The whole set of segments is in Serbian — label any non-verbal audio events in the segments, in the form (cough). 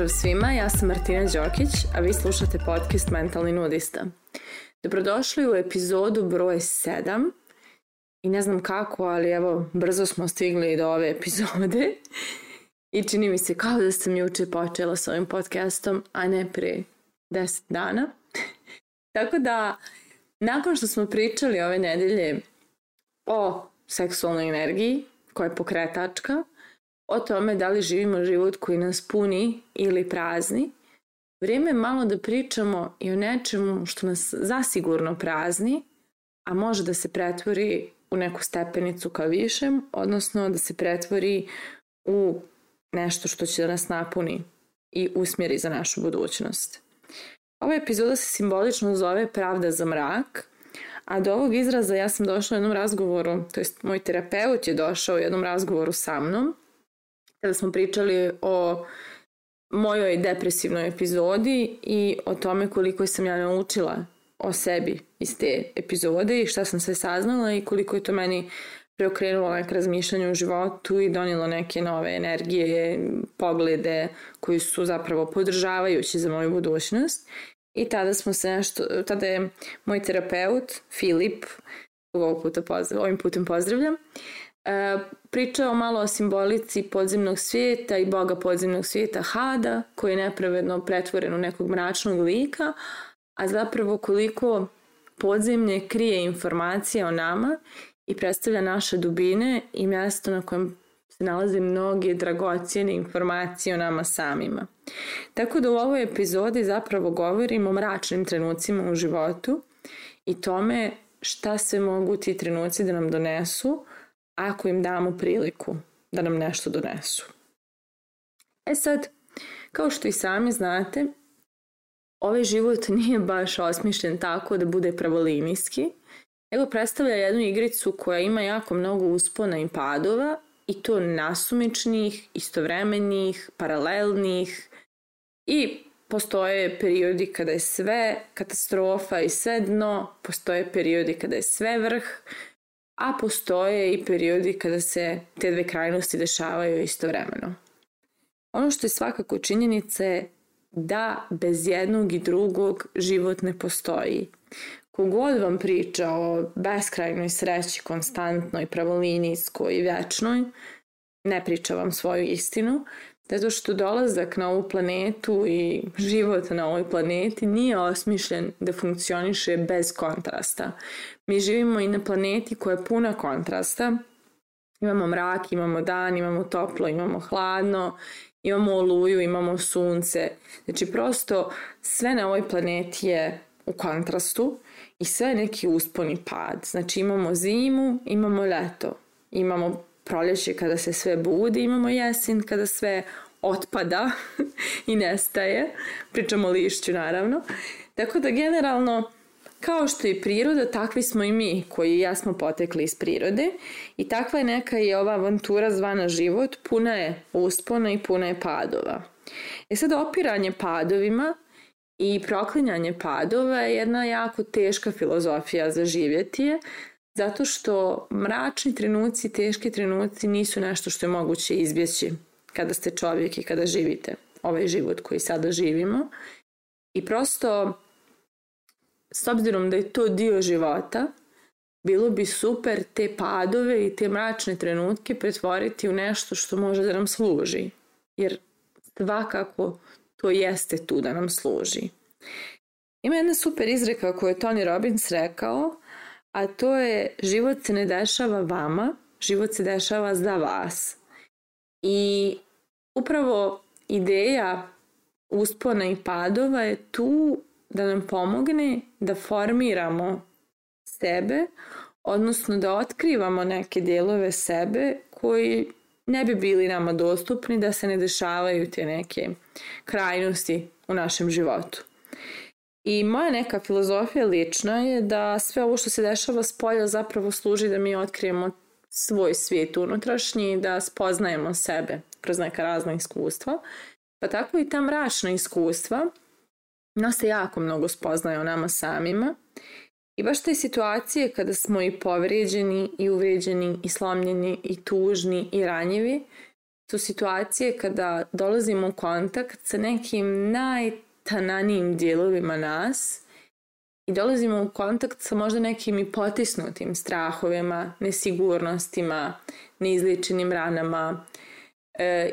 Pozdrav svima, ja sam Martina Đokić, a vi slušate podcast Mentalni nudista. Dobrodošli u epizodu broj 7 i ne znam kako, ali evo, brzo smo stigli do ove epizode i čini mi se kao da sam juče počela s ovim podcastom, a ne pre 10 dana. (laughs) Tako da, nakon što smo pričali ove nedelje o seksualnoj energiji, koja je pokretačka, o tome da li živimo život koji nas puni ili prazni, vrijeme je malo da pričamo i o nečemu što nas zasigurno prazni, a može da se pretvori u neku stepenicu ka višem, odnosno da se pretvori u nešto što će da nas napuni i usmjeri za našu budućnost. Ova epizoda se simbolično zove Pravda za mrak, a do ovog izraza ja sam došla u jednom razgovoru, to jest moj terapeut je došao u jednom razgovoru sa mnom kada smo pričali o mojoj depresivnoj epizodi i o tome koliko sam ja naučila o sebi iz te epizode i šta sam sve saznala i koliko je to meni preokrenulo neke razmišljanje u životu i donijelo neke nove energije, poglede koji su zapravo podržavajući za moju budućnost. I tada smo se nešto, tada je moj terapeut Filip, ovog puta pozdrav, ovim putem pozdravljam, E, pričao malo o simbolici podzemnog svijeta i boga podzemnog svijeta Hada, koji je nepravedno pretvoren u nekog mračnog lika, a zapravo koliko podzemlje krije informacije o nama i predstavlja naše dubine i mjesto na kojem se nalaze mnoge dragocijene informacije o nama samima. Tako da u ovoj epizodi zapravo govorimo o mračnim trenucima u životu i tome šta se mogu ti trenuci da nam donesu, ako im damo priliku da nam nešto donesu. E sad, kao što i sami znate, ovaj život nije baš osmišljen tako da bude pravolinijski, nego predstavlja jednu igricu koja ima jako mnogo uspona i padova i to nasumičnih, istovremenih, paralelnih i postoje periodi kada je sve katastrofa i sve dno, postoje periodi kada je sve vrh, a postoje i periodi kada se te dve krajnosti dešavaju istovremeno. Ono što je svakako činjenica je da bez jednog i drugog život ne postoji. Kogod vam priča o beskrajnoj sreći, konstantnoj, pravolinijskoj i večnoj, ne priča vam svoju istinu, zato što dolazak na ovu planetu i život na ovoj planeti nije osmišljen da funkcioniše bez kontrasta. Mi živimo i na planeti koja je puna kontrasta. Imamo mrak, imamo dan, imamo toplo, imamo hladno, imamo oluju, imamo sunce. Znači prosto sve na ovoj planeti je u kontrastu i sve je neki uspon i pad. Znači imamo zimu, imamo leto, imamo proljeće kada se sve budi, imamo jesen kada sve otpada (laughs) i nestaje. Pričamo o lišću naravno. Tako da generalno kao što je priroda, takvi smo i mi koji ja smo potekli iz prirode i takva je neka i ova avantura zvana život, puna je uspona i puna je padova. E sad opiranje padovima i proklinjanje padova je jedna jako teška filozofija za živjeti je, zato što mračni trenuci, teški trenuci nisu nešto što je moguće izbjeći kada ste čovjek i kada živite ovaj život koji sada živimo. I prosto, s obzirom da je to dio života, bilo bi super te padove i te mračne trenutke pretvoriti u nešto što može da nam služi. Jer svakako to jeste tu da nam služi. Ima jedna super izreka koju je Tony Robbins rekao, a to je život se ne dešava vama, život se dešava za vas. I upravo ideja uspona i padova je tu da nam pomogne da formiramo sebe, odnosno da otkrivamo neke dijelove sebe koji ne bi bili nama dostupni da se ne dešavaju te neke krajnosti u našem životu. I moja neka filozofija lična je da sve ovo što se dešava s polja zapravo služi da mi otkrijemo svoj svijet unutrašnji, da spoznajemo sebe kroz neka razna iskustva. Pa tako i ta mračna iskustva nas se jako mnogo spoznaje o nama samima. I baš te situacije kada smo i povrijeđeni i uvrijeđeni i slomljeni i tužni i ranjivi su situacije kada dolazimo u kontakt sa nekim najtananijim dijelovima nas i dolazimo u kontakt sa možda nekim i potisnutim strahovima, nesigurnostima, neizličenim ranama, e,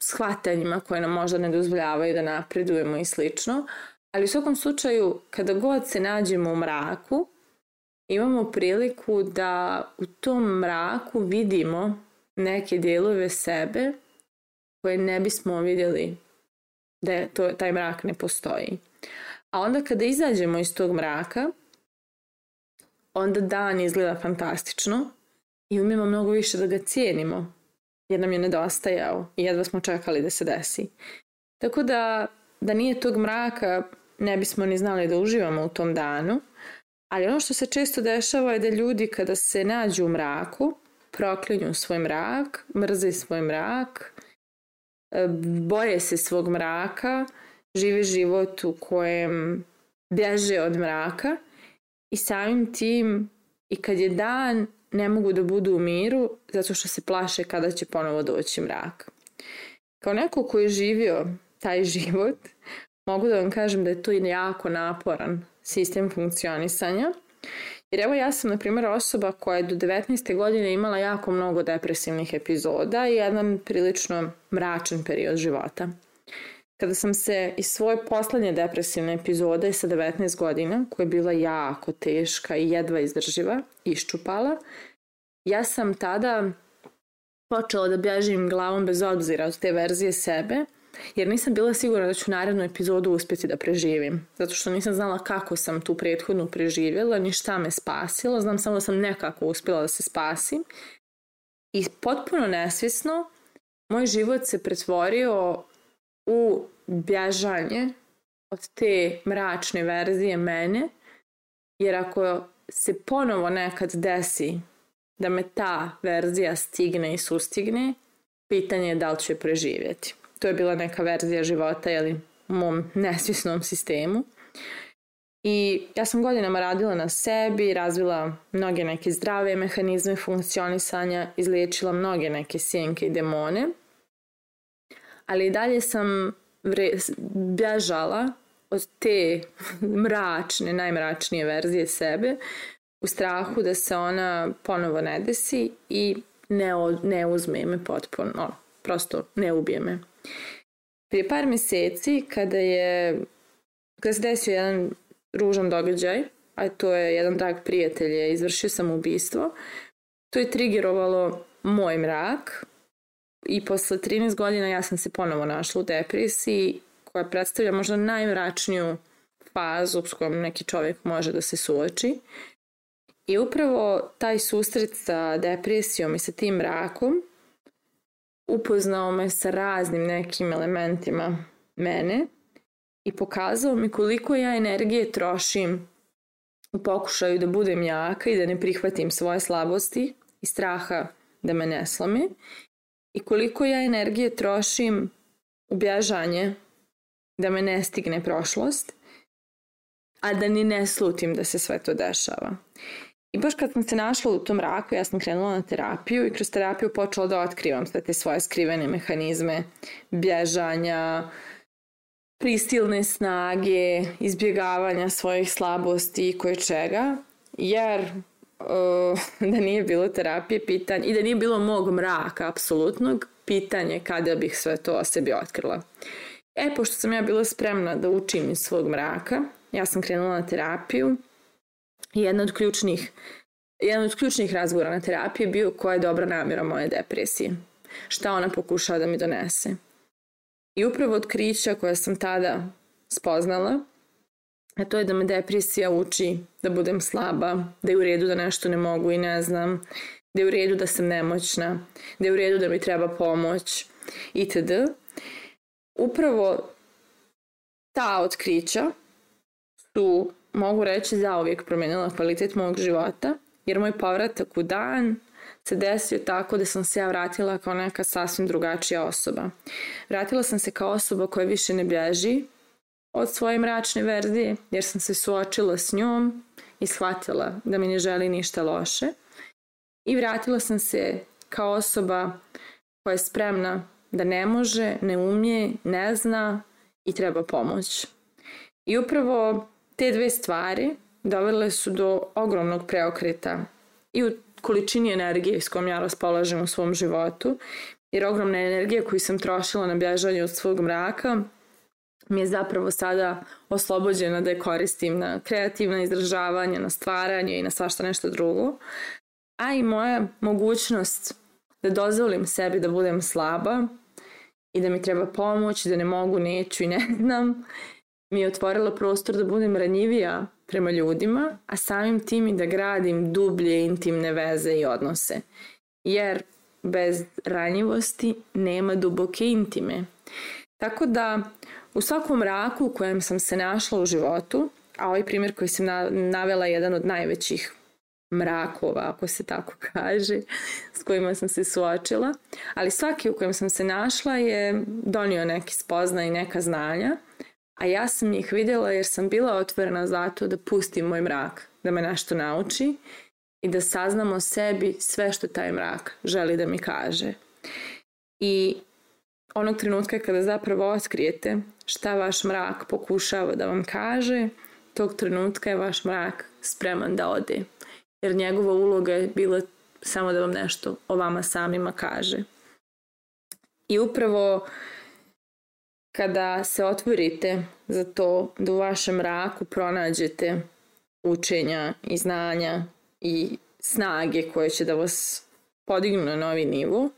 shvatanjima koje nam možda ne dozvoljavaju da napredujemo i slično. Ali u svakom slučaju, kada god se nađemo u mraku, imamo priliku da u tom mraku vidimo neke dijelove sebe koje ne bismo vidjeli da je to, taj mrak ne postoji. A onda kada izađemo iz tog mraka, onda dan izgleda fantastično i umijemo mnogo više da ga cijenimo jer nam je nedostajao i jedva smo čekali da se desi. Tako da, da nije tog mraka ne bismo ni znali da uživamo u tom danu, ali ono što se često dešava je da ljudi kada se nađu u mraku, proklinju svoj mrak, mrze svoj mrak, boje se svog mraka, žive život u kojem bježe od mraka i samim tim i kad je dan ne mogu da budu u miru zato što se plaše kada će ponovo doći mrak. Kao neko koji je živio taj (laughs) život, mogu da vam kažem da je to i jako naporan sistem funkcionisanja. Jer evo ja sam, na primjer, osoba koja je do 19. godine imala jako mnogo depresivnih epizoda i jedan prilično mračan period života. Kada sam se iz svoje poslednje depresivne epizode sa 19 godina, koja je bila jako teška i jedva izdrživa, iščupala, ja sam tada počela da bježim glavom bez obzira od te verzije sebe, jer nisam bila sigurna da ću narednu epizodu uspjeti da preživim. Zato što nisam znala kako sam tu prethodnu preživjela, ni šta me spasilo, znam samo da sam nekako uspjela da se spasim. I potpuno nesvjesno, moj život se pretvorio u bježanje od te mračne verzije mene, jer ako se ponovo nekad desi da me ta verzija stigne i sustigne, pitanje je da li ću je preživjeti. To je bila neka verzija života jeli, u mom nesvjesnom sistemu. I ja sam godinama radila na sebi, razvila mnoge neke zdrave mehanizme funkcionisanja, izliječila mnoge neke sjenke i demone. Ali dalje sam vre, bježala od te mračne, najmračnije verzije sebe u strahu da se ona ponovo ne desi i ne, ne uzme me potpuno, no, prosto ne ubije me. Prije par mjeseci kada je kada se desio jedan ružan događaj, a to je jedan drag prijatelj je izvršio sam ubistvo, to je trigerovalo moj mrak i posle 13 godina ja sam se ponovo našla u depresiji koja predstavlja možda najmračniju fazu s kojom neki čovjek može da se suoči. I upravo taj susret sa depresijom i sa tim mrakom upoznao me sa raznim nekim elementima mene i pokazao mi koliko ja energije trošim u pokušaju da budem jaka i da ne prihvatim svoje slabosti i straha da me ne slome i koliko ja energije trošim u bježanje da me ne stigne prošlost, a da ni ne slutim da se sve to dešava. I baš kad sam se našla u tom raku, ja sam krenula na terapiju i kroz terapiju počela da otkrivam sve te svoje skrivene mehanizme bježanja, pristilne snage, izbjegavanja svojih slabosti i koje čega. Jer (laughs) da nije bilo terapije pitanje i da nije bilo mog mraka apsolutnog, pitanje kada bih sve to o sebi otkrila. E, pošto sam ja bila spremna da učim iz svog mraka, ja sam krenula na terapiju jedna od ključnih jedan od ključnih razgovora na terapiji je bio koja je dobra namjera moje depresije. Šta ona pokušava da mi donese. I upravo otkrića koja sam tada spoznala, a to je da me depresija uči da budem slaba, da je u redu da nešto ne mogu i ne znam, da je u redu da sam nemoćna, da je u redu da mi treba pomoć itd. Upravo ta otkrića su mogu reći zauvijek promenila kvalitet mog života, jer moj povratak u dan se desio tako da sam se ja vratila kao neka sasvim drugačija osoba. Vratila sam se kao osoba koja više ne bježi od svoje mračne verzije, jer sam se suočila s njom i shvatila da mi ne želi ništa loše. I vratila sam se kao osoba koja je spremna da ne može, ne umije, ne zna i treba pomoć. I upravo te dve stvari dovele su do ogromnog preokreta i u količini energije s kojom ja raspolažem u svom životu, jer ogromna energija koju sam trošila na bježanje od svog mraka mi je zapravo sada oslobođena da je koristim na kreativna izražavanja, na stvaranje i na svašta nešto drugo. A i moja mogućnost da dozvolim sebi da budem slaba i da mi treba pomoć, da ne mogu, neću i ne (laughs) znam, mi je otvorila prostor da budem ranjivija prema ljudima, a samim tim i da gradim dublje intimne veze i odnose. Jer bez ranjivosti nema duboke intime. Tako da u svakom mraku u kojem sam se našla u životu, a ovaj primjer koji sam navela je jedan od najvećih mrakova, ako se tako (laughs) kaže, s kojima sam se suočila, ali svaki u kojem sam se našla je donio neki spozna i neka znanja, a ja sam ih vidjela jer sam bila otvorena zato da pustim moj mrak, da me nešto nauči i da saznam o sebi sve što taj mrak želi da mi kaže. I onog trenutka kada zapravo otkrijete šta vaš mrak pokušava da vam kaže, tog trenutka je vaš mrak spreman da ode. Jer njegova uloga je bila samo da vam nešto o vama samima kaže. I upravo kada se otvorite za to da u vašem mraku pronađete učenja i znanja i snage koje će da vas podignu na novi nivo,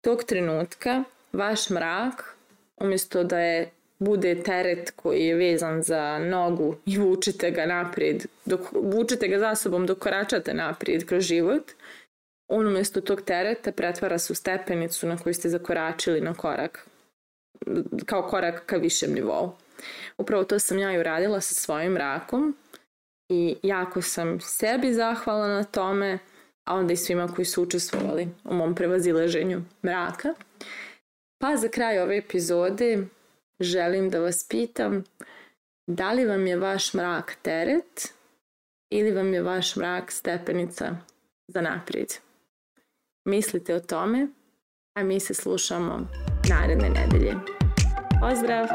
tog trenutka vaš mrak, umjesto da je bude teret koji je vezan za nogu i vučete ga naprijed, dok, vučete ga za sobom dok koračate naprijed kroz život, on umjesto tog tereta pretvara se u stepenicu na koju ste zakoračili na korak, kao korak ka višem nivou. Upravo to sam ja i uradila sa svojim mrakom i jako sam sebi zahvala na tome, a onda i svima koji su učestvovali u mom prevazileženju mraka. Pa za kraj ove epizode želim da vas pitam da li vam je vaš mrak teret ili vam je vaš mrak stepenica za naprijed. Mislite o tome, a mi se slušamo naredne nedelje. Pozdrav!